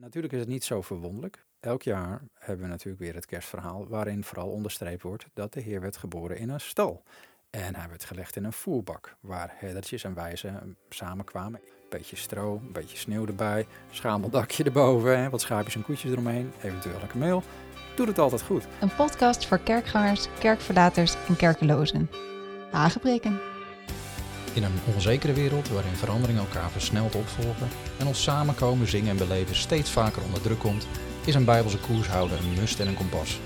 Natuurlijk is het niet zo verwonderlijk. Elk jaar hebben we natuurlijk weer het kerstverhaal waarin vooral onderstreept wordt dat de Heer werd geboren in een stal. En hij werd gelegd in een voerbak waar herdertjes en wijzen samenkwamen. Beetje stro, een beetje sneeuw erbij, schameldakje erboven, hè, wat schaapjes en koetjes eromheen, eventueel een kameel. Doet het altijd goed. Een podcast voor kerkgangers, kerkverlaters en kerkelozen. Hagebreken. In een onzekere wereld waarin veranderingen elkaar versneld opvolgen en ons samenkomen, zingen en beleven steeds vaker onder druk komt, is een bijbelse koershouder een must en een kompas.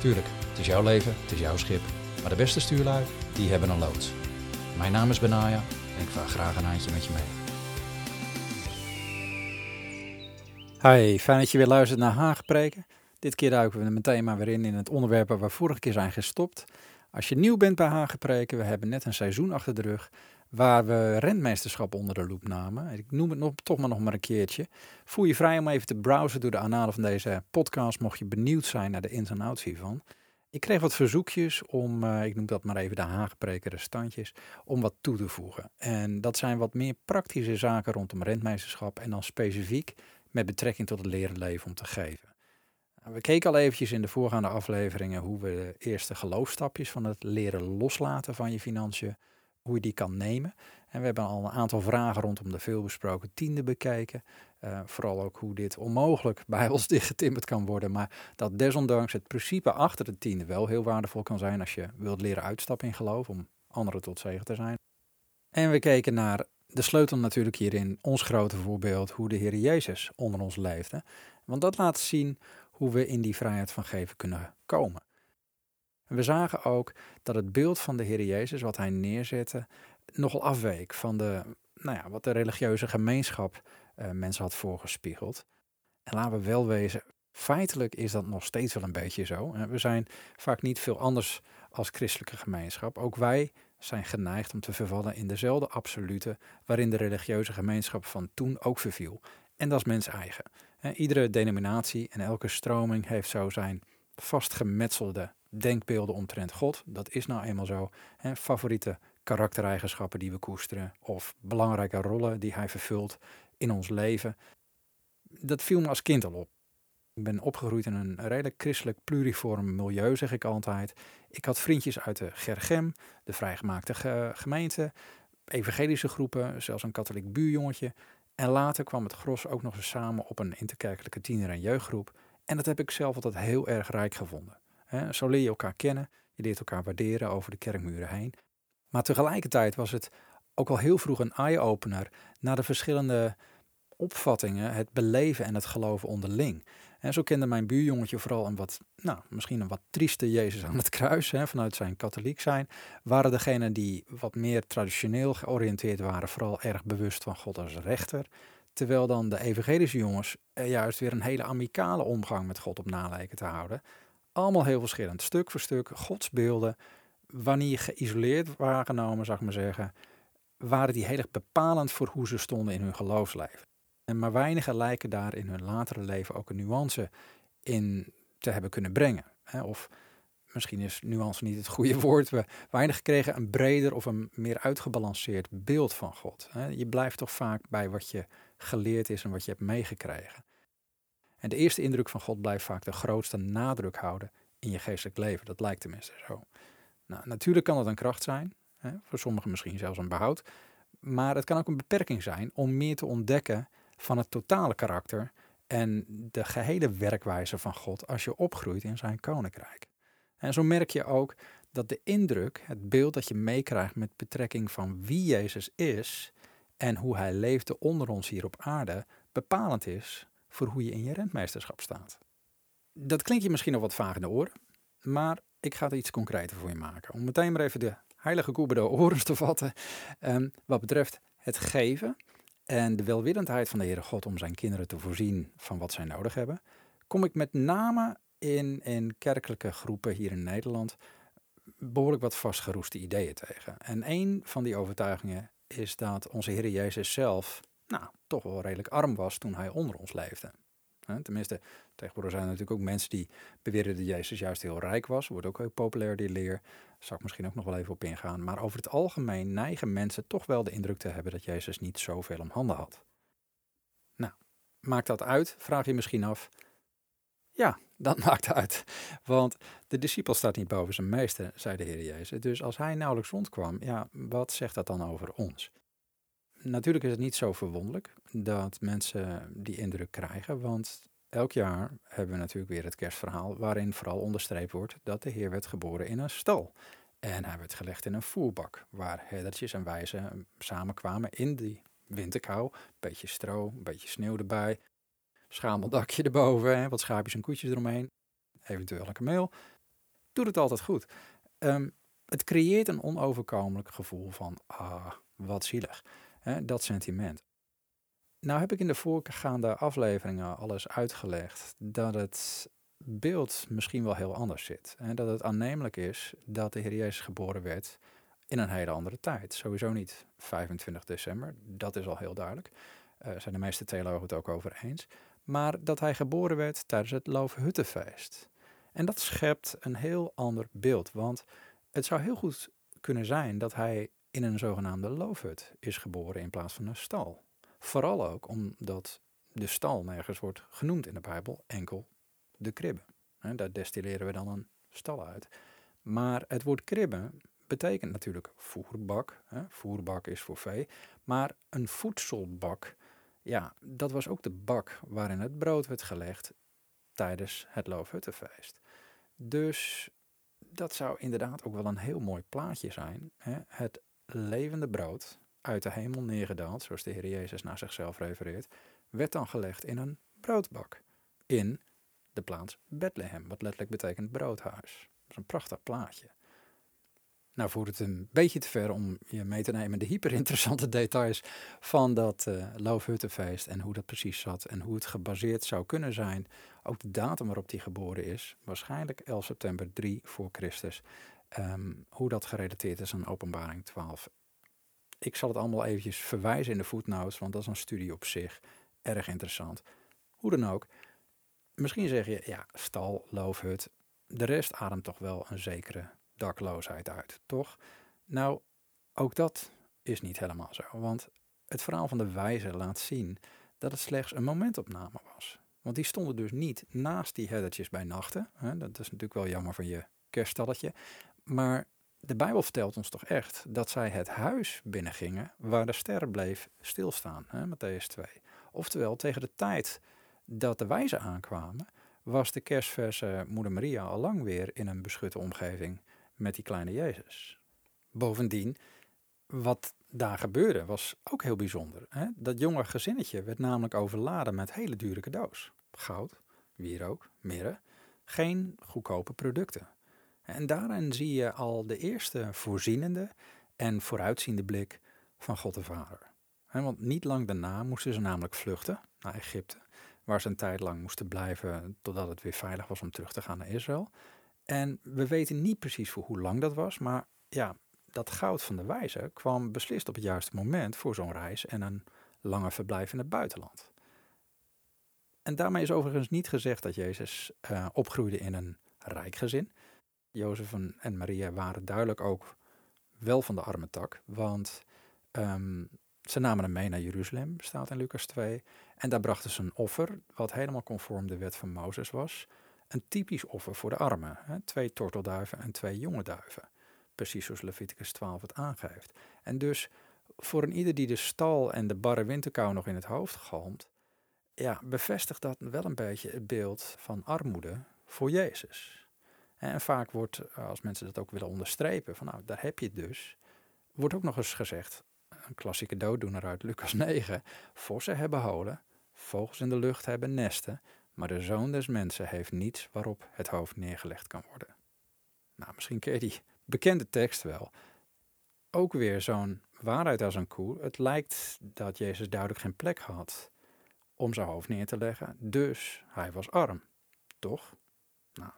Tuurlijk, het is jouw leven, het is jouw schip, maar de beste stuurlui, die hebben een loods. Mijn naam is Benaya en ik vaar graag een handje met je mee. Hi, fijn dat je weer luistert naar Haagpreken. Dit keer duiken we meteen maar weer in in het onderwerp waar we vorige keer zijn gestopt. Als je nieuw bent bij Haagpreken, we hebben net een seizoen achter de rug waar we rentmeesterschap onder de loep namen. Ik noem het nog, toch maar nog maar een keertje. Voel je vrij om even te browsen door de analen van deze podcast, mocht je benieuwd zijn naar de ins en outs hiervan. Ik kreeg wat verzoekjes om, uh, ik noem dat maar even de Haagpreken restantjes, om wat toe te voegen. En dat zijn wat meer praktische zaken rondom rentmeesterschap en dan specifiek met betrekking tot het leren leven om te geven. We keken al eventjes in de voorgaande afleveringen hoe we de eerste geloofstapjes van het leren loslaten van je financiën, hoe je die kan nemen. En we hebben al een aantal vragen rondom de veelbesproken tiende bekeken. Uh, vooral ook hoe dit onmogelijk bij ons dichtgetimmerd kan worden. Maar dat desondanks het principe achter de tiende wel heel waardevol kan zijn als je wilt leren uitstappen in geloof om anderen tot zegen te zijn. En we keken naar de sleutel natuurlijk hierin, ons grote voorbeeld, hoe de Heer Jezus onder ons leefde. Want dat laat zien hoe we in die vrijheid van geven kunnen komen. We zagen ook dat het beeld van de Heer Jezus, wat hij neerzette, nogal afweek van de, nou ja, wat de religieuze gemeenschap uh, mensen had voorgespiegeld. En laten we wel wezen, feitelijk is dat nog steeds wel een beetje zo. We zijn vaak niet veel anders als christelijke gemeenschap. Ook wij zijn geneigd om te vervallen in dezelfde absolute waarin de religieuze gemeenschap van toen ook verviel. En dat is mens eigen. Iedere denominatie en elke stroming heeft zo zijn vastgemetselde denkbeelden omtrent God. Dat is nou eenmaal zo. Favoriete karaktereigenschappen die we koesteren of belangrijke rollen die hij vervult in ons leven. Dat viel me als kind al op. Ik ben opgegroeid in een redelijk christelijk pluriform milieu, zeg ik altijd. Ik had vriendjes uit de Gergem, de vrijgemaakte gemeente, evangelische groepen, zelfs een katholiek buurjongetje. En later kwam het gros ook nog eens samen op een interkerkelijke tiener- en jeugdgroep. En dat heb ik zelf altijd heel erg rijk gevonden. Zo leer je elkaar kennen, je leert elkaar waarderen over de kerkmuren heen. Maar tegelijkertijd was het ook al heel vroeg een eye-opener naar de verschillende opvattingen, het beleven en het geloven onderling. En zo kende mijn buurjongetje vooral een wat, nou, misschien een wat trieste Jezus aan het kruis, hè, vanuit zijn katholiek zijn. Waren degenen die wat meer traditioneel georiënteerd waren, vooral erg bewust van God als rechter. Terwijl dan de evangelische jongens er juist weer een hele amicale omgang met God op nalijken te houden. Allemaal heel verschillend, stuk voor stuk, godsbeelden. Wanneer geïsoleerd waren genomen, zou ik maar zeggen, waren die heel erg bepalend voor hoe ze stonden in hun geloofsleven. En maar weinigen lijken daar in hun latere leven ook een nuance in te hebben kunnen brengen. Of misschien is nuance niet het goede woord. We weinig kregen een breder of een meer uitgebalanceerd beeld van God. Je blijft toch vaak bij wat je geleerd is en wat je hebt meegekregen. En de eerste indruk van God blijft vaak de grootste nadruk houden in je geestelijk leven. Dat lijkt tenminste zo. Nou, natuurlijk kan dat een kracht zijn, hè, voor sommigen misschien zelfs een behoud. Maar het kan ook een beperking zijn om meer te ontdekken van het totale karakter en de gehele werkwijze van God als je opgroeit in zijn koninkrijk. En zo merk je ook dat de indruk, het beeld dat je meekrijgt met betrekking van wie Jezus is en hoe hij leefde onder ons hier op aarde, bepalend is voor hoe je in je rentmeesterschap staat. Dat klinkt je misschien nog wat vaag in de oren, maar ik ga het iets concreter voor je maken. Om meteen maar even de heilige koe bij de oren te vatten. Um, wat betreft het geven en de welwillendheid van de Heere God om zijn kinderen te voorzien van wat zij nodig hebben, kom ik met name in, in kerkelijke groepen hier in Nederland behoorlijk wat vastgeroeste ideeën tegen. En een van die overtuigingen is dat onze Heer Jezus zelf nou, toch wel redelijk arm was toen hij onder ons leefde. Tenminste, tegenwoordig zijn er natuurlijk ook mensen die beweren dat Jezus juist heel rijk was. Wordt ook heel populair, die leer. Daar zal ik misschien ook nog wel even op ingaan. Maar over het algemeen neigen mensen toch wel de indruk te hebben dat Jezus niet zoveel om handen had. Nou, Maakt dat uit? Vraag je misschien af. Ja, dat maakt uit. Want de discipel staat niet boven zijn meester, zei de Heer Jezus. Dus als hij nauwelijks rondkwam, ja, wat zegt dat dan over ons? Natuurlijk is het niet zo verwonderlijk dat mensen die indruk krijgen, want elk jaar hebben we natuurlijk weer het kerstverhaal waarin vooral onderstreept wordt dat de Heer werd geboren in een stal. En hij werd gelegd in een voerbak, waar herdertjes en wijzen samenkwamen in die winterkou. Beetje stro, een beetje sneeuw erbij, schameldakje erboven, hè, wat schaapjes en koetjes eromheen, eventueel een kameel. Doet het altijd goed. Ehm, het creëert een onoverkomelijk gevoel van, ah, wat zielig. Dat sentiment. Nou heb ik in de voorgaande afleveringen alles uitgelegd dat het beeld misschien wel heel anders zit. En dat het aannemelijk is dat de Heer Jezus geboren werd in een hele andere tijd. Sowieso niet 25 december, dat is al heel duidelijk. Uh, zijn de meeste theologen het ook over eens. Maar dat hij geboren werd tijdens het Loofhuttenfeest. En dat schept een heel ander beeld, want het zou heel goed kunnen zijn dat hij in een zogenaamde loofhut is geboren in plaats van een stal. Vooral ook omdat de stal nergens wordt genoemd in de Bijbel, enkel de kribbe. Daar destilleren we dan een stal uit. Maar het woord kribbe betekent natuurlijk voerbak. Voerbak is voor vee. Maar een voedselbak, ja, dat was ook de bak waarin het brood werd gelegd tijdens het Loofhuttenfeest. Dus dat zou inderdaad ook wel een heel mooi plaatje zijn. Het levende brood uit de hemel neergedaald, zoals de Heer Jezus naar zichzelf refereert, werd dan gelegd in een broodbak. In de plaats Bethlehem, wat letterlijk betekent broodhuis. Dat is een prachtig plaatje. Nou voert het een beetje te ver om je mee te nemen de hyperinteressante details van dat uh, Loofhuttenfeest en hoe dat precies zat en hoe het gebaseerd zou kunnen zijn. Ook de datum waarop hij geboren is, waarschijnlijk 11 september 3 voor Christus. Ehm, hoe dat gerelateerd is aan openbaring 12. Ik zal het allemaal eventjes verwijzen in de footnotes, want dat is een studie op zich. Erg interessant. Hoe dan ook, Misschien zeg je, ja, stal, loofhut, de rest ademt toch wel een zekere dakloosheid uit, toch? Nou, ook dat is niet helemaal zo, want het verhaal van de wijze laat zien dat het slechts een momentopname was. Want die stonden dus niet naast die herdertjes bij nachten. Dat is natuurlijk wel jammer van je kerststalletje. Maar de Bijbel vertelt ons toch echt dat zij het huis binnengingen waar de ster bleef stilstaan. Hè? Matthäus 2. Oftewel, tegen de tijd dat de wijzen aankwamen, was de kerstverse Moeder Maria al lang weer in een beschutte omgeving met die kleine Jezus. Bovendien, wat daar gebeurde was ook heel bijzonder. Hè? Dat jonge gezinnetje werd namelijk overladen met hele dure cadeaus. Goud, wierook, mirre, geen goedkope producten. En daarin zie je al de eerste voorzienende en vooruitziende blik van God de Vader. Want niet lang daarna moesten ze namelijk vluchten naar Egypte waar ze een tijd lang moesten blijven totdat het weer veilig was om terug te gaan naar Israël. En we weten niet precies voor hoe lang dat was, maar ja, dat goud van de wijze kwam beslist op het juiste moment voor zo'n reis en een lange verblijf in het buitenland. En daarmee is overigens niet gezegd dat Jezus uh, opgroeide in een rijk gezin. Jozef en Maria waren duidelijk ook wel van de arme tak, want um, ze namen hem mee naar Jeruzalem, staat in Lucas 2. En daar brachten ze een offer, wat helemaal conform de wet van Mozes was. Een typisch offer voor de armen. Hè? Twee tortelduiven en twee jonge duiven. Precies zoals Leviticus 12 het aangeeft. En dus voor een ieder die de stal en de barre winterkou nog in het hoofd galmt, ja, bevestigt dat wel een beetje het beeld van armoede voor Jezus. En vaak wordt, als mensen dat ook willen onderstrepen, van nou, daar heb je het dus, wordt ook nog eens gezegd, een klassieke dooddoener uit Lucas 9. Vossen hebben holen, vogels in de lucht hebben nesten, maar de zoon des mensen heeft niets waarop het hoofd neergelegd kan worden. Nou, misschien ken je die bekende tekst wel. Ook weer zo'n waarheid als een koe. Het lijkt dat Jezus duidelijk geen plek had om zijn hoofd neer te leggen, dus hij was arm. Toch? Nou,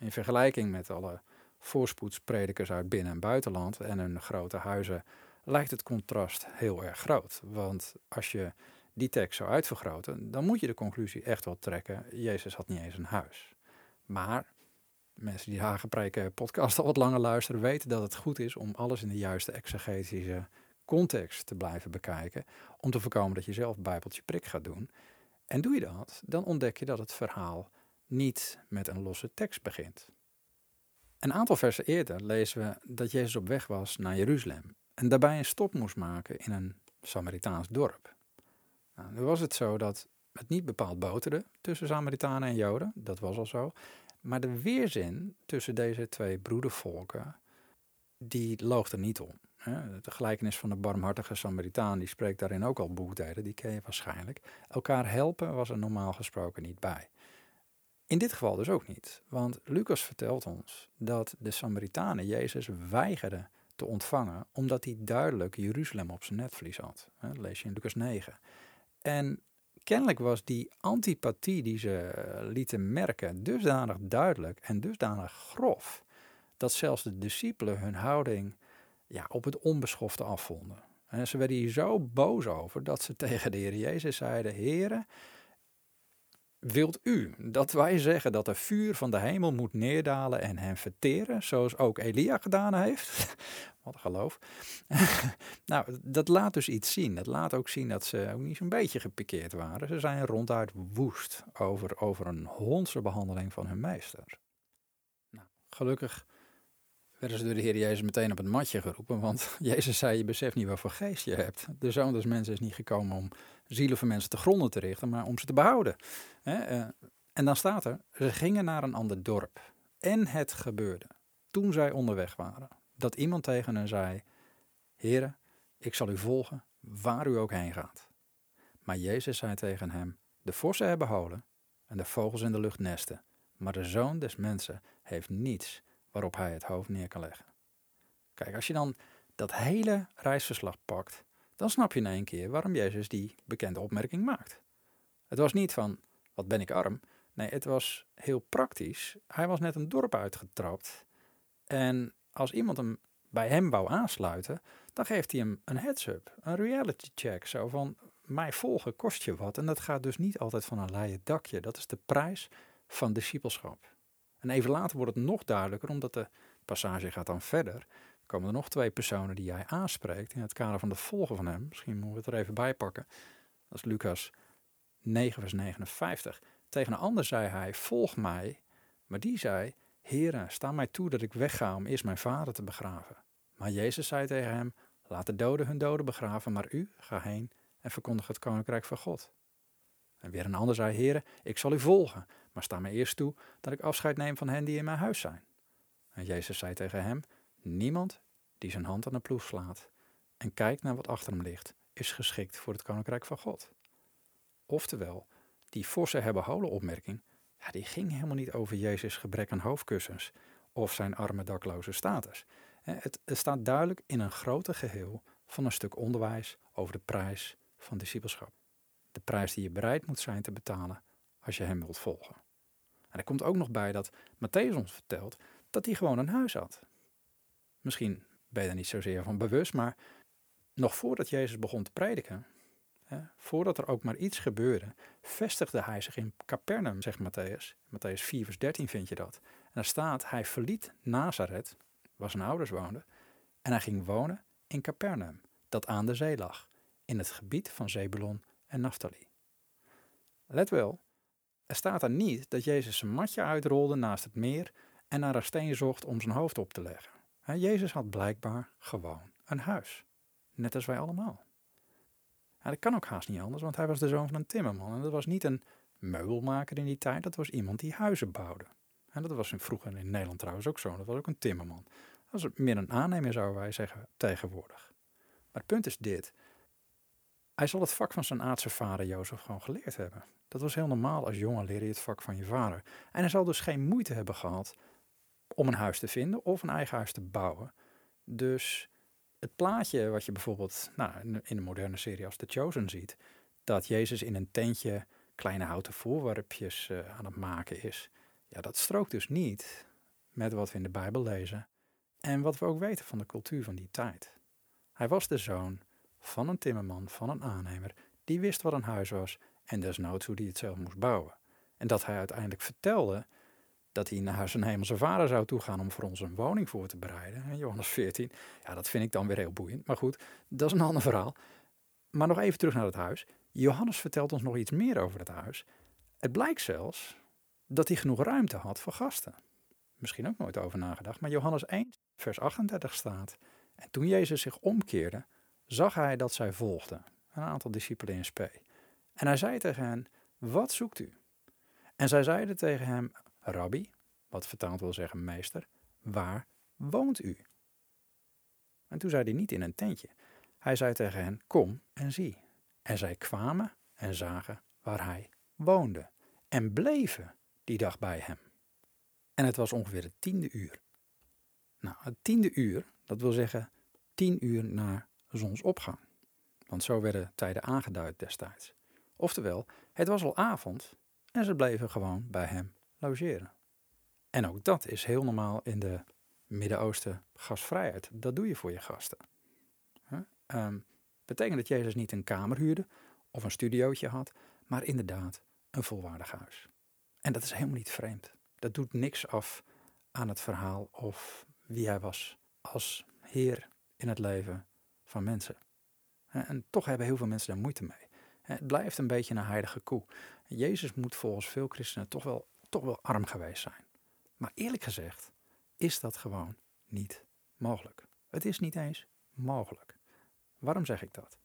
in vergelijking met alle voorspoedspredikers uit binnen- en buitenland en hun grote huizen lijkt het contrast heel erg groot. Want als je die tekst zou uitvergroten, dan moet je de conclusie echt wel trekken: Jezus had niet eens een huis. Maar mensen die Hagenpreken podcast al wat langer luisteren, weten dat het goed is om alles in de juiste exegetische context te blijven bekijken. Om te voorkomen dat je zelf bijbeltje prik gaat doen. En doe je dat, dan ontdek je dat het verhaal niet met een losse tekst begint. Een aantal versen eerder lezen we dat Jezus op weg was naar Jeruzalem en daarbij een stop moest maken in een Samaritaans dorp. Nou, nu was het zo dat het niet bepaald boterde tussen Samaritanen en Joden, dat was al zo. Maar de weerzin tussen deze twee broedervolken, die loog er niet om. De gelijkenis van de barmhartige Samaritaan, die spreekt daarin ook al boekdelen, die ken je waarschijnlijk. Elkaar helpen was er normaal gesproken niet bij. In dit geval dus ook niet, want Lucas vertelt ons dat de Samaritanen Jezus weigerden te ontvangen, omdat hij duidelijk Jeruzalem op zijn netvlies had. Lees je in Lucas 9. En kennelijk was die antipathie die ze eh, lieten merken dusdanig duidelijk en dusdanig grof, dat zelfs de discipelen hun houding ja, op het onbeschofte afvonden. En ze werden hier zo boos over dat ze tegen de Heer Jezus zeiden: Heere, wilt u dat wij zeggen dat er vuur van de hemel moet neerdalen en hen verteren, zoals ook Elia gedaan heeft? Wat een geloof. nou, dat laat dus iets zien. Dat laat ook zien dat ze ook niet zo'n beetje gepikeerd waren. Ze zijn ronduit woest over, over een hondse behandeling van hun meester. Nou, gelukkig werden ze door de Heer Jezus meteen op het matje geroepen. Want Jezus zei, je beseft niet wat voor geest je hebt. De Zoon des Mensen is niet gekomen om zielen van mensen te gronden te richten, maar om ze te behouden. Eh, en dan staat er, ze gingen naar een ander dorp. En het gebeurde, toen zij onderweg waren, dat iemand tegen hen zei, Heren, ik zal u volgen, waar u ook heen gaat. Maar Jezus zei tegen hem, de vossen hebben holen en de vogels in de lucht nesten, maar de Zoon des Mensen heeft niets waarop hij het hoofd neer kan leggen. Kijk, als je dan dat hele reisverslag pakt, dan snap je in één keer waarom Jezus die bekende opmerking maakt. Het was niet van, wat ben ik arm? Nee, het was heel praktisch. Hij was net een dorp uitgetrapt. En als iemand hem bij hem wou aansluiten, dan geeft hij hem een heads-up, een reality check. Zo van, mij volgen kost je wat. En dat gaat dus niet altijd van een leien dakje. Dat is de prijs van discipelschap. En even later wordt het nog duidelijker, omdat de passage gaat dan verder. Komen er nog twee personen die jij aanspreekt in het kader van de volgen van hem. Misschien moeten we het er even bij pakken. Dat is Lucas 9, vers 59. Tegen een ander zei hij: Volg mij. Maar die zei: Heere, sta mij toe dat ik wegga om eerst mijn vader te begraven. Maar Jezus zei tegen hem: Laat de doden hun doden begraven, maar u ga heen en verkondig het koninkrijk van God. En weer een ander zei: Heere, ik zal u volgen, maar sta mij eerst toe dat ik afscheid neem van hen die in mijn huis zijn. En Jezus zei tegen hem: Niemand die zijn hand aan de ploeg slaat en kijkt naar wat achter hem ligt, is geschikt voor het koninkrijk van God. Oftewel, die forse hebben holen opmerking, ja, die ging helemaal niet over Jezus' gebrek aan hoofdkussens of zijn arme dakloze status. Het, staat duidelijk in een groter geheel van een stuk onderwijs over de prijs van discipelschap. De prijs die je bereid moet zijn te betalen als je hem wilt volgen. En er komt ook nog bij dat Matthäus ons vertelt dat hij gewoon een huis had. Misschien ben je er niet zozeer van bewust, maar nog voordat Jezus begon te prediken, hè, voordat er ook maar iets gebeurde, vestigde hij zich in Capernaum, zegt Matthäus. Matthäus 4, vers 13 vind je dat. En daar staat, hij verliet Nazareth, waar zijn ouders woonden, en hij ging wonen in Capernaum, dat aan de zee lag, in het gebied van Zebulon en Naphtali. Let wel, er staat er niet dat Jezus zijn matje uitrolde naast het meer en naar een steen zocht om zijn hoofd op te leggen. Jezus had blijkbaar gewoon een huis. Net als wij allemaal. dat kan ook haast niet anders, want hij was de zoon van een timmerman. En dat was niet een meubelmaker in die tijd, dat was iemand die huizen bouwde. En dat was vroeger in Nederland trouwens ook zo, dat was ook een timmerman. Dat was meer een aannemer, zouden wij zeggen, tegenwoordig. Maar het punt is dit. Hij zal het vak van zijn aardse vader Jozef gewoon geleerd hebben. Dat was heel normaal als jongen leer je het vak van je vader. En hij zal dus geen moeite hebben gehad om een huis te vinden of een eigen huis te bouwen. Dus het plaatje wat je bijvoorbeeld nou, in de moderne serie als The Chosen ziet, dat Jezus in een tentje kleine houten voorwerpjes uh, aan het maken is, ja, dat strookt dus niet met wat we in de Bijbel lezen en wat we ook weten van de cultuur van die tijd. Hij was de zoon van een timmerman, van een aannemer, die wist wat een huis was en desnoods hoe die het zelf moest bouwen. En dat hij uiteindelijk vertelde dat hij naar zijn hemelse vader zou toegaan om voor ons een woning voor te bereiden. Johannes 14. Ja, dat vind ik dan weer heel boeiend. Maar goed, dat is een ander verhaal. Maar nog even terug naar het huis. Johannes vertelt ons nog iets meer over het huis. Het blijkt zelfs dat hij genoeg ruimte had voor gasten. Misschien ook nooit over nagedacht, maar Johannes 1, vers 38 staat. En toen Jezus zich omkeerde, zag hij dat zij volgden, een aantal discipelen in spe. En hij zei tegen hen, wat zoekt u? En zij zeiden tegen hem, Rabbi, wat vertaald wil zeggen meester, waar woont u? En toen zei hij niet in een tentje. Hij zei tegen hen, kom en zie. En zij kwamen en zagen waar hij woonde en bleven die dag bij hem. En het was ongeveer het tiende uur. Nou, het tiende uur, dat wil zeggen tien uur na zonsopgang. Want zo werden tijden aangeduid destijds. Oftewel, het was al avond en ze bleven gewoon bij hem logeren. En ook dat is heel normaal in de Midden-Oosten gastvrijheid. Dat doe je voor je gasten. Um, betekent dat Jezus niet een kamer huurde of een studiootje had, maar inderdaad een volwaardig huis. En dat is helemaal niet vreemd. Dat doet niks af aan het verhaal of wie hij was als Heer in het leven van mensen. En toch hebben heel veel mensen daar moeite mee. Het blijft een beetje een heilige koe. Jezus moet volgens veel christenen toch wel, toch wel arm geweest zijn. Maar eerlijk gezegd is dat gewoon niet mogelijk. Het is niet eens mogelijk. Waarom zeg ik dat?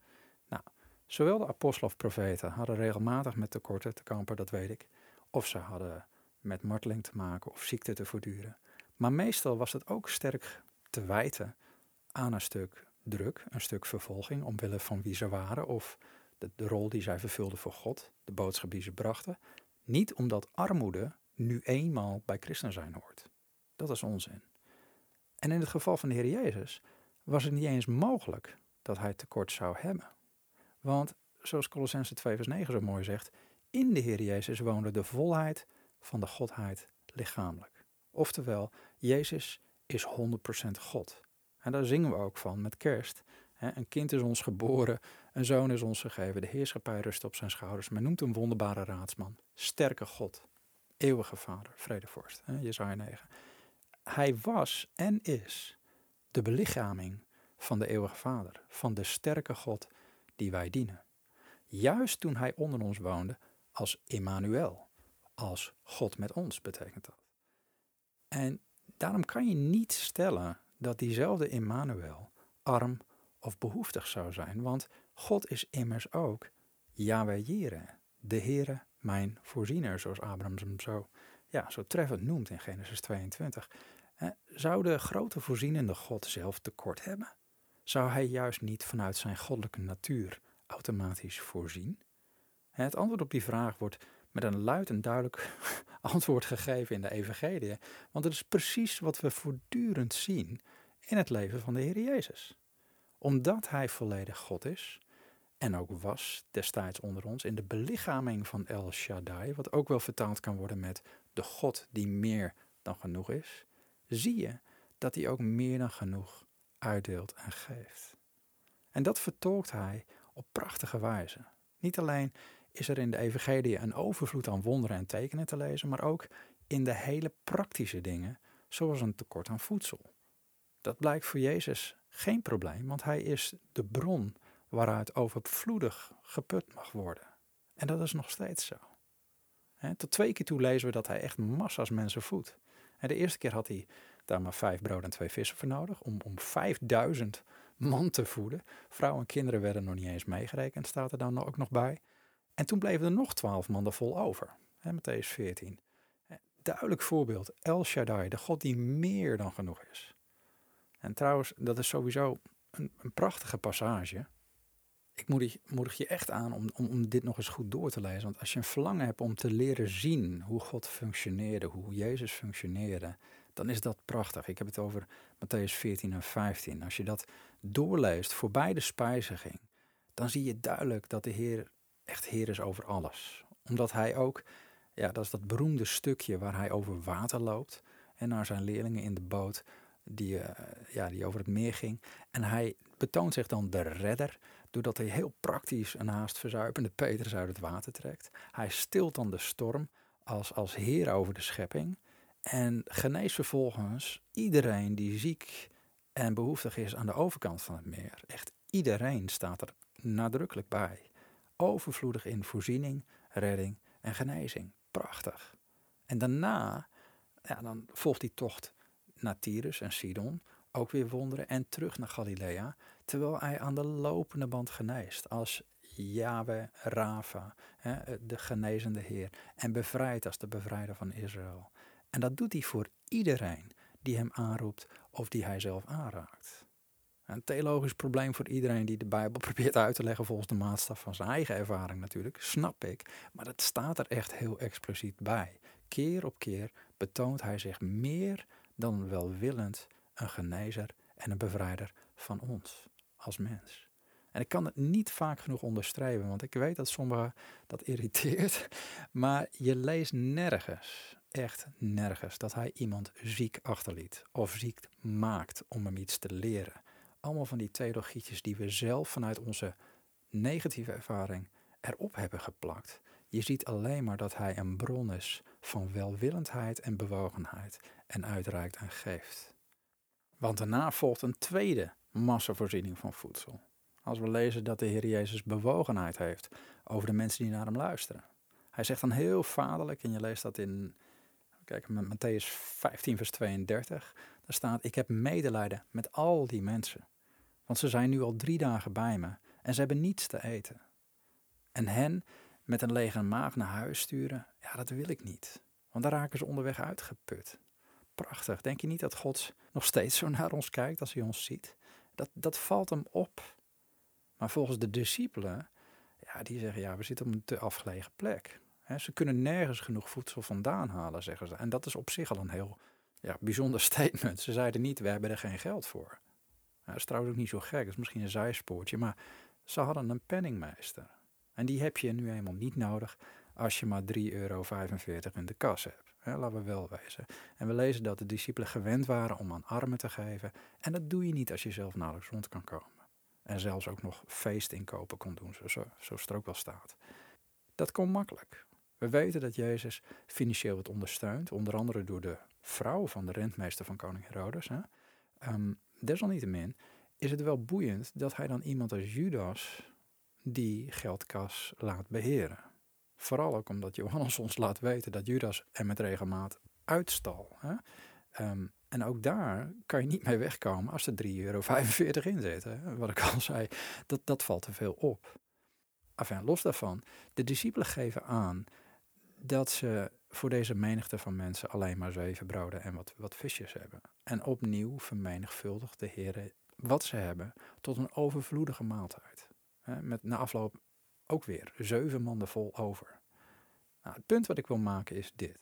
Nou, zowel de apostelen of profeten hadden regelmatig met tekorten te kampen, dat weet ik. Of ze hadden met marteling te maken of ziekte te voortduren. Maar meestal was het ook sterk te wijten aan een stuk druk, een stuk vervolging omwille van wie ze waren of de, de rol die zij vervulden voor God, de boodschap die ze brachten. Niet omdat armoede nu eenmaal bij christen zijn hoort. Dat is onzin. En in het geval van de Heer Jezus was het niet eens mogelijk dat hij tekort zou hebben. Want, zoals Colossense 2 vers 9 zo mooi zegt, in de Heer Jezus woonde de volheid van de Godheid lichamelijk. Oftewel, Jezus is 100% God. En daar zingen we ook van met kerst. Een kind is ons geboren, een zoon is ons gegeven, de heerschappij rust op zijn schouders. Men noemt hem wonderbare raadsman, sterke God, eeuwige vader, vredevorst, Jezaja 9. Hij was en is de belichaming van de eeuwige vader, van de sterke God die wij dienen. Juist toen hij onder ons woonde als Emmanuel, als God met ons betekent dat. En daarom kan je niet stellen dat diezelfde Emmanuel arm of behoeftig zou zijn, want God is immers ook Yahweh Jireh, de Heere mijn voorziener, zoals Abraham hem zo, ja, zo treffend noemt in Genesis 22. Zou de grote voorzienende God zelf tekort hebben? Zou hij juist niet vanuit zijn goddelijke natuur automatisch voorzien? Het antwoord op die vraag wordt met een luid en duidelijk antwoord gegeven in de Evangelie, want het is precies wat we voortdurend zien in het leven van de Heer Jezus. Omdat Hij volledig God is en ook was destijds onder ons in de belichaming van El Shaddai, wat ook wel vertaald kan worden met de God die meer dan genoeg is, zie je dat Hij ook meer dan genoeg uitdeelt en geeft. En dat vertolkt Hij op prachtige wijze. Niet alleen is er in de Evangelie een overvloed aan wonderen en tekenen te lezen, maar ook in de hele praktische dingen, zoals een tekort aan voedsel. Dat blijkt voor Jezus geen probleem, want hij is de bron waaruit overvloedig geput mag worden. En dat is nog steeds zo. tot twee keer toe lezen we dat hij echt massa's mensen voedt. En de eerste keer had hij daar maar vijf brood en twee vissen voor nodig om, om 5000 man te voeden. Vrouwen en kinderen werden nog niet eens meegerekend, staat er dan ook nog bij. En toen bleven er nog twaalf mannen vol over. Hè, Matthäus 14. Duidelijk voorbeeld. El Shaddai, de God die meer dan genoeg is. En trouwens, dat is sowieso een, een prachtige passage. Ik moedig, moedig, je echt aan om, om, om dit nog eens goed door te lezen. Want als je een verlangen hebt om te leren zien hoe God functioneerde, hoe Jezus functioneerde, dan is dat prachtig. Ik heb het over Matthäus 14 en 15. Als je dat doorleest voorbij de spijziging, dan zie je duidelijk dat de Heer echt Heer is over alles. Omdat hij ook, ja, dat is dat beroemde stukje waar hij over water loopt en naar zijn leerlingen in de boot die, uh, ja, die over het meer ging. En hij betoont zich dan de redder, doordat hij heel praktisch een haast verzuipende Petrus uit het water trekt. Hij stilt dan de storm als, als heer over de schepping en geneest vervolgens iedereen die ziek en behoeftig is aan de overkant van het meer. Echt iedereen staat er nadrukkelijk bij. overvloedig in voorziening, redding en genezing. Prachtig. En daarna, ja, dan volgt die tocht naar Tyrus en Sidon, ook weer wonderen, en terug naar Galilea, terwijl hij aan de lopende band geneest als Yahweh Rafa, de genezende Heer, en bevrijdt als de bevrijder van Israël. En dat doet hij voor iedereen die hem aanroept of die hij zelf aanraakt. Een theologisch probleem voor iedereen die de Bijbel probeert uit te leggen volgens de maatstaf van zijn eigen ervaring natuurlijk, snap ik. Maar dat staat er echt heel expliciet bij. Keer op keer betoont hij zich meer dan welwillend een genezer en een bevrijder van ons als mens. En ik kan het niet vaak genoeg onderstrepen, want ik weet dat sommigen dat irriteert. Maar je leest nergens, echt nergens, dat hij iemand ziek achterliet of ziek maakt om hem iets te leren. Allemaal van die theologietjes die we zelf vanuit onze negatieve ervaring erop hebben geplakt. Je ziet alleen maar dat hij een bron is van welwillendheid en bewogenheid en uitreikt en geeft. Want daarna volgt een tweede massavoorziening van voedsel. Als we lezen dat de Heer Jezus bewogenheid heeft over de mensen die naar hem luisteren. Hij zegt dan heel vaderlijk, en je leest dat in kijk, Matthäus 15, vers 32. Daar staat: Ik heb medelijden met al die mensen. Want ze zijn nu al drie dagen bij me en ze hebben niets te eten. En hen met een lege maag naar huis sturen, ja, dat wil ik niet. Want dan raken ze onderweg uitgeput. Prachtig. Denk je niet dat God nog steeds zo naar ons kijkt als hij ons ziet? Dat, dat valt hem op. Maar volgens de discipelen, ja, die zeggen ja, we zitten op een te afgelegen plek. ze kunnen nergens genoeg voedsel vandaan halen, zeggen ze. En dat is op zich al een heel ja, bijzonder statement. Ze zeiden niet, we hebben er geen geld voor. dat is trouwens ook niet zo gek, dat is misschien een zijspoortje. Maar ze hadden een penningmeester. En die heb je nu eenmaal niet nodig als je maar 3,45 euro in de kas hebt. Laten we wel wezen. En we lezen dat de discipelen gewend waren om aan armen te geven. En dat doe je niet als je zelf nauwelijks rond kan komen. En zelfs ook nog feestinkopen kon doen, zo, zo, er ook wel staat. Dat kon makkelijk. We weten dat Jezus financieel wordt ondersteund, onder andere door de vrouw van de rentmeester van koning Herodes. Hè. Um, desalniettemin is het wel boeiend dat hij dan iemand als Judas die geldkas laat beheren. Vooral ook omdat Johannes ons laat weten dat Judas er met regelmaat uitstal. Hè. Um, en ook daar kan je niet mee wegkomen als er 3,45 euro in zit. Wat ik al zei, dat, dat valt te veel op. Enfin, los daarvan, de discipelen geven aan dat ze voor deze menigte van mensen alleen maar zeven broden en wat, wat visjes hebben. En opnieuw vermenigvuldigt de Heer wat ze hebben tot een overvloedige maaltijd. Met na afloop ook weer zeven manden vol over. Nou, het punt wat ik wil maken is dit.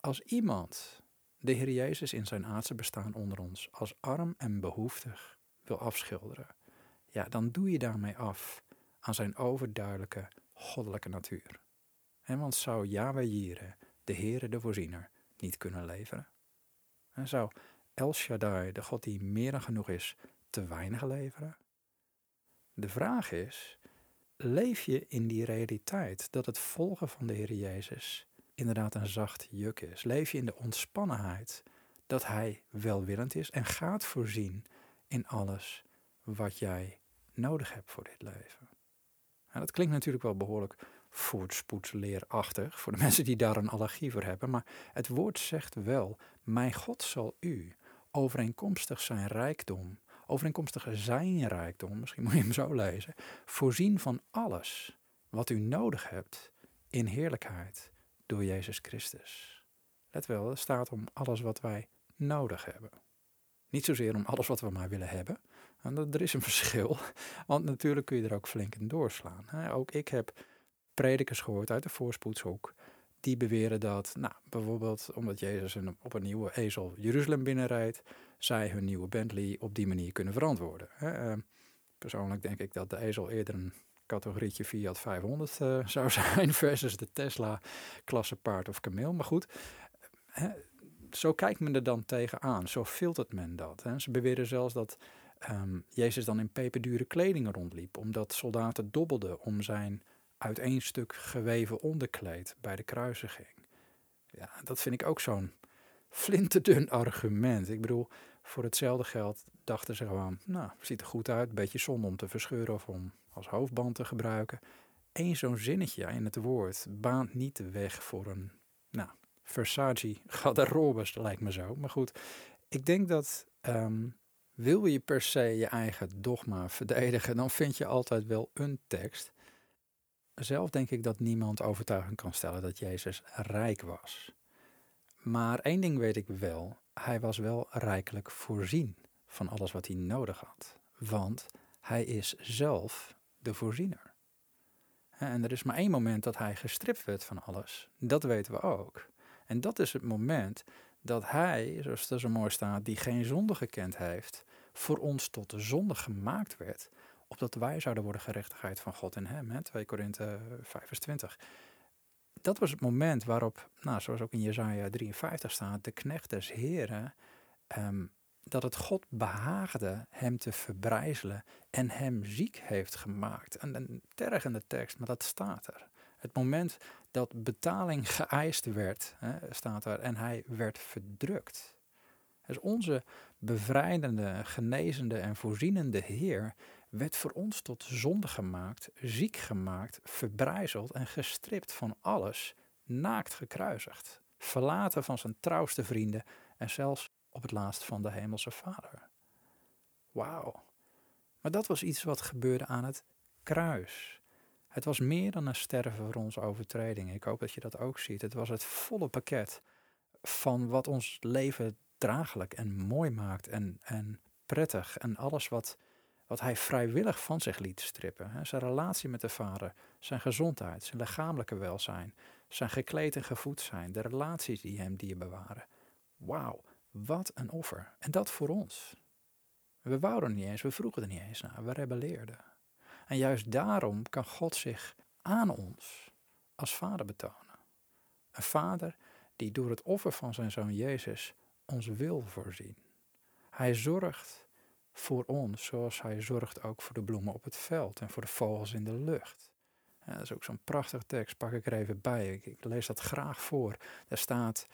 Als iemand de Heer Jezus in zijn aardse bestaan onder ons als arm en behoeftig wil afschilderen, ja, dan doe je daarmee af aan zijn overduidelijke goddelijke natuur. En want zou Yahweh Jireh, de Heere de Voorziener, niet kunnen leveren? En zou El Shaddai, de God die meer dan genoeg is, te weinig leveren? De vraag is, leef je in die realiteit dat het volgen van de Heer Jezus inderdaad een zacht juk is. Leef je in de ontspannenheid dat Hij welwillend is en gaat voorzien in alles wat jij nodig hebt voor dit leven. dat klinkt natuurlijk wel behoorlijk voortspoedsleerachtig voor de mensen die daar een allergie voor hebben, maar het woord zegt wel: Mijn God zal u overeenkomstig zijn rijkdom, overeenkomstig zijn rijkdom, misschien moet je hem zo lezen, voorzien van alles wat u nodig hebt in heerlijkheid door Jezus Christus. Let wel, het staat om alles wat wij nodig hebben. Niet zozeer om alles wat we maar willen hebben. En er is een verschil, want natuurlijk kun je er ook flink in doorslaan. Ook ik heb predikers gehoord uit de voorspoedshoek die beweren dat, nou, bijvoorbeeld omdat Jezus op een nieuwe ezel Jeruzalem binnenrijdt, zij hun nieuwe Bentley op die manier kunnen verantwoorden. Ehm, persoonlijk denk ik dat de ezel eerder een categorietje Fiat 500 uh, zou zijn versus de Tesla klasse paard of kameel. Maar goed, hè, zo kijkt men er dan tegenaan. Zo filtert men dat. Hè. Ze beweren zelfs dat um, Jezus dan in peperdure kleding rondliep, omdat soldaten dobbelden om zijn uit één stuk geweven onderkleed bij de kruisiging. Ja, dat vind ik ook zo'n flinterdun argument. Ik bedoel, voor hetzelfde geld dachten ze gewoon, nou, ziet er goed uit, beetje zonde om te verscheuren of om als hoofdband te gebruiken. één zo'n zinnetje in het woord baant niet de weg voor een, nou, Versace garderobes, lijkt me zo. Maar goed, ik denk dat ehm, wil je per se je eigen dogma verdedigen, dan vind je altijd wel een tekst. Zelf denk ik dat niemand overtuigend kan stellen dat Jezus rijk was. Maar één ding weet ik wel, hij was wel rijkelijk voorzien van alles wat hij nodig had. Want hij is zelf de voorziener. En er is maar één moment dat hij gestript werd van alles. Dat weten we ook. En dat is het moment dat hij, zoals er zo mooi staat, die geen zonde gekend heeft, voor ons tot de zonde gemaakt werd, opdat wij zouden worden gerechtigheid van God in hem. Hè? 2 Korinthe 25. Dat was het moment waarop, nou, zoals ook in Jezaja 53 staat, de knecht des Heren, um, dat het God behaagde hem te verbrijzelen en hem ziek heeft gemaakt. En een tergende tekst, maar dat staat er. Het moment dat betaling geëist werd, hè, staat er, en hij werd verdrukt. Dus onze bevrijdende, genezende en voorzienende Heer werd voor ons tot zonde gemaakt, ziek gemaakt, verbrijzeld en gestript van alles, naakt gekruisigd, verlaten van zijn trouwste vrienden en zelfs op het laatst van de Hemelse Vader. Wauw. Maar dat was iets wat gebeurde aan het kruis. Het was meer dan een sterven voor onze overtredingen. Ik hoop dat je dat ook ziet. Het was het volle pakket van wat ons leven draaglijk en mooi maakt en, en prettig. En alles wat, wat hij vrijwillig van zich liet strippen. Zijn relatie met de vader, zijn gezondheid, zijn lichamelijke welzijn, zijn gekleed en gevoed zijn, de relaties die hem dierbaar waren. Wauw, wat een offer. En dat voor ons. We wouden er niet eens, we vroegen er niet eens naar, we rebelleerden. En juist daarom kan God zich aan ons als vader betonen. Een vader die door het offer van zijn zoon Jezus ons wil voorzien. Hij zorgt voor ons zoals hij zorgt ook voor de bloemen op het veld en voor de vogels in de lucht. dat is ook zo'n prachtige tekst, pak ik er even bij. Ik, lees dat graag voor. Daar staat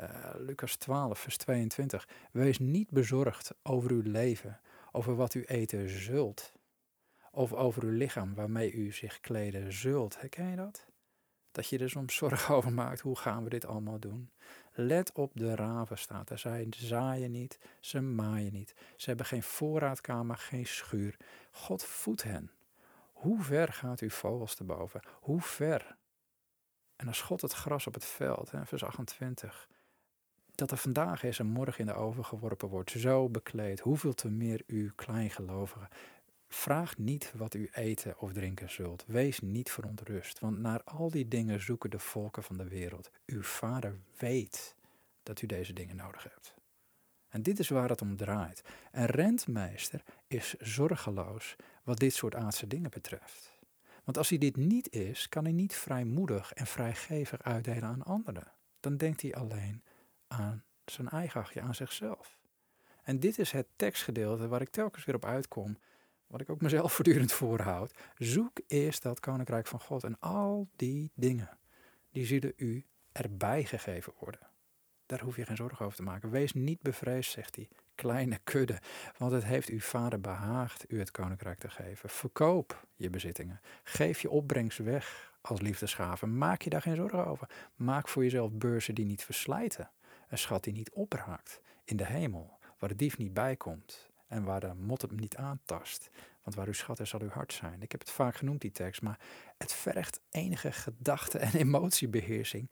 uh, Lucas 12, vers 22. Wees niet bezorgd over uw leven, over wat u eten zult, of over uw lichaam waarmee u zich kleden zult. Herken je dat? Dat je er soms zorgen over maakt, hoe gaan we dit allemaal doen? Let op de raven staat er. Zij zaaien niet, ze maaien niet. Ze hebben geen voorraadkamer, geen schuur. God voedt hen. Hoe ver gaat uw vogels te boven? Hoe ver? En als God het gras op het veld, hè, vers 28, dat er vandaag is en morgen in de oven geworpen wordt, zo bekleed, hoeveel te meer u kleingelovigen. Vraag niet wat u eten of drinken zult. Wees niet verontrust, want naar al die dingen zoeken de volken van de wereld. Uw vader weet dat u deze dingen nodig hebt. En dit is waar het om draait. Een rentmeester is zorgeloos wat dit soort aardse dingen betreft. Want als hij dit niet is, kan hij niet vrijmoedig en vrijgevig uitdelen aan anderen. Dan denkt hij alleen aan zijn eigen aan zichzelf. En dit is het tekstgedeelte waar ik telkens weer op uitkom wat ik ook mezelf voortdurend voorhoud. Zoek eerst dat koninkrijk van God en al die dingen, die zullen u erbij gegeven worden. Daar hoef je geen zorgen over te maken. Wees niet bevreesd, zegt hij, kleine kudde, want het heeft uw vader behaagd u het koninkrijk te geven. Verkoop je bezittingen. Geef je opbrengst weg als liefdesgaven. Maak je daar geen zorgen over. Maak voor jezelf beurzen die niet verslijten. Een schat die niet opraakt in de hemel, waar de dief niet bij komt en waar de mot hem niet aantast. Want waar uw schat is, zal uw hart zijn. Ik heb het vaak genoemd, die tekst, maar het vergt enige gedachte- en emotiebeheersing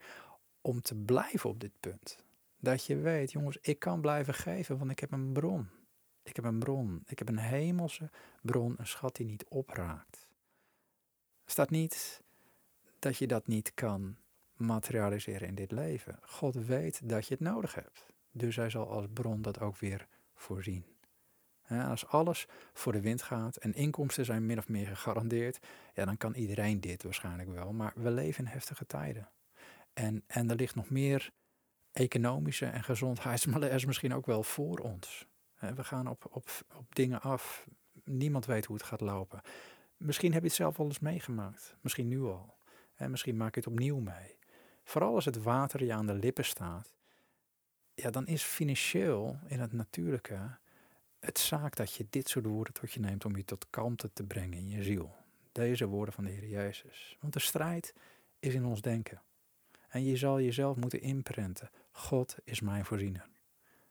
om te blijven op dit punt. Dat je weet, jongens, ik kan blijven geven, want ik heb een bron. Ik heb een bron. Ik heb een hemelse bron, een schat die niet opraakt. Staat niet dat je dat niet kan materialiseren in dit leven. God weet dat je het nodig hebt. Dus hij zal als bron dat ook weer voorzien als alles voor de wind gaat en inkomsten zijn min of meer gegarandeerd, ja, dan kan iedereen dit waarschijnlijk wel. Maar we leven in heftige tijden. En, en er ligt nog meer economische en gezondheidsmalaise misschien ook wel voor ons. We gaan op, op, op dingen af. Niemand weet hoe het gaat lopen. Misschien heb je het zelf al eens meegemaakt. Misschien nu al. En misschien maak je het opnieuw mee. Vooral als het water je aan de lippen staat. Ja, dan is financieel in het natuurlijke het zaak dat je dit soort woorden tot je neemt om je tot kalmte te brengen in je ziel. deze woorden van de Heer Jezus. Want de strijd is in ons denken. En je zal jezelf moeten inprenten. God is mijn voorziener.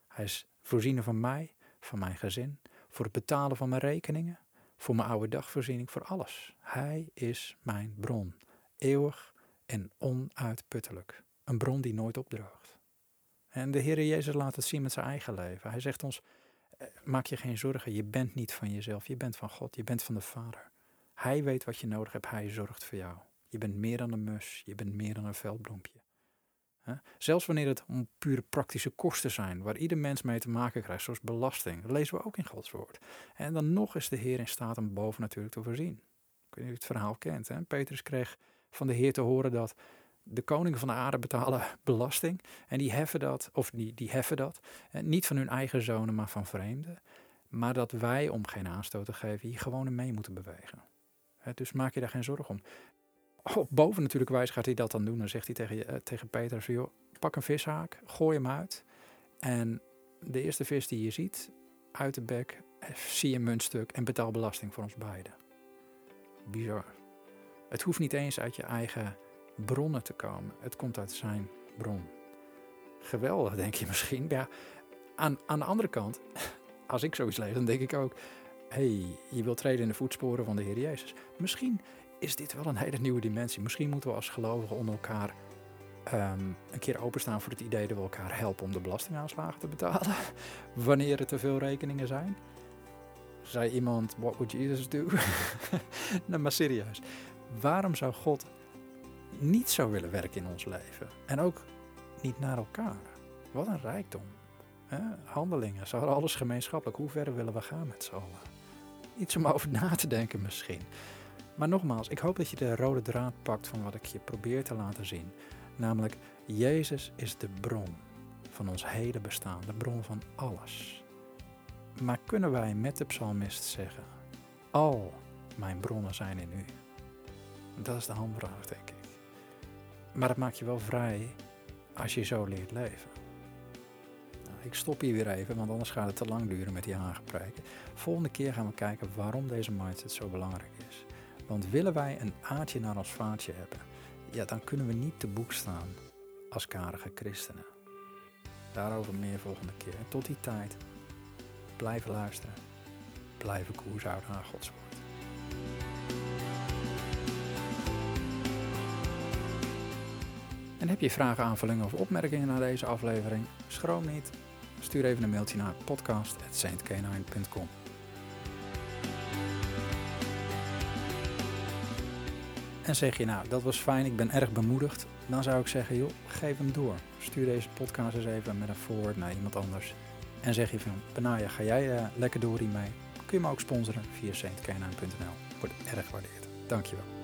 Hij is voorziener van mij, van mijn gezin, voor het betalen van mijn rekeningen, voor mijn oude dagvoorziening, voor alles. Hij is mijn bron, eeuwig en onuitputtelijk. Een bron die nooit opdroogt. En de Heer Jezus laat het zien met zijn eigen leven. Hij zegt ons, maak je geen zorgen, je bent niet van jezelf, je bent van God, je bent van de Vader. Hij weet wat je nodig hebt, hij zorgt voor jou. Je bent meer dan een mus, je bent meer dan een veldbloempje. Zelfs wanneer het om pure praktische kosten zijn, waar ieder mens mee te maken krijgt, zoals belasting, dat lezen we ook in Gods woord. En dan nog is de Heer in staat om boven natuurlijk te voorzien. Ik weet niet of je het verhaal kent. Hè? Petrus kreeg van de Heer te horen dat de koningen van de aarde betalen belasting. En die heffen dat, of die, die heffen dat, niet van hun eigen zonen, maar van vreemden. Maar dat wij, om geen aanstoot te geven, hier gewoon mee moeten bewegen. Dus maak je daar geen zorgen om. Oh, boven natuurlijk wijs gaat hij dat dan doen. Dan zegt hij tegen, uh, tegen Peter, joh, pak een vishaak, gooi hem uit. En de eerste vis die je ziet, uit de bek, eh, zie een muntstuk en betaal belasting voor ons beiden. Bizar. Het hoeft niet eens uit je eigen bronnen te komen. Het komt uit zijn bron. Geweldig, denk je misschien. Ja, aan, aan de andere kant, als ik zoiets lees, dan denk ik ook... hey, je wilt treden in de voetsporen van de Heer Jezus. Misschien is dit wel een hele nieuwe dimensie. Misschien moeten we als gelovigen onder elkaar ehm, een keer openstaan voor het idee dat we elkaar helpen om de belastingaanslagen te betalen. Wanneer er te veel rekeningen zijn. Zei iemand, what would Jesus do? nou, maar serieus. Waarom zou God niet zo willen werken in ons leven? En ook niet naar elkaar. Wat een rijkdom. Handelingen, ze hadden alles gemeenschappelijk. Hoe ver willen we gaan met z'n allen? Iets om over na te denken misschien. Maar nogmaals, ik hoop dat je de rode draad pakt van wat ik je probeer te laten zien. Namelijk, Jezus is de bron van ons hele bestaan, de bron van alles. Maar kunnen wij met de psalmist zeggen, al mijn bronnen zijn in u? Dat is de handvraag, denk ik. Maar het maakt je wel vrij als je zo leert leven. Nou, ik stop hier weer even, want anders gaat het te lang duren met die aangepreken. Volgende keer gaan we kijken waarom deze mindset zo belangrijk is. Want willen wij een aardje naar ons vaatje hebben, ja, dan kunnen we niet te boek staan als karige christenen. Daarover meer volgende keer. En tot die tijd, blijven luisteren, blijven koers houden naar Gods woord. En heb je vragen, aanvullingen of opmerkingen naar deze aflevering? Schroom niet. Stuur even een mailtje naar podcast.saintcanine.com. En zeg je nou, dat was fijn, ik ben erg bemoedigd. Dan zou ik zeggen, joh, geef hem door. Stuur deze podcast eens even met een forward naar iemand anders. En zeg je van, Benaya, ga jij uh, lekker door hiermee? Kun je me ook sponsoren via saintcanaan.nl. Wordt erg gewaardeerd. Dankjewel.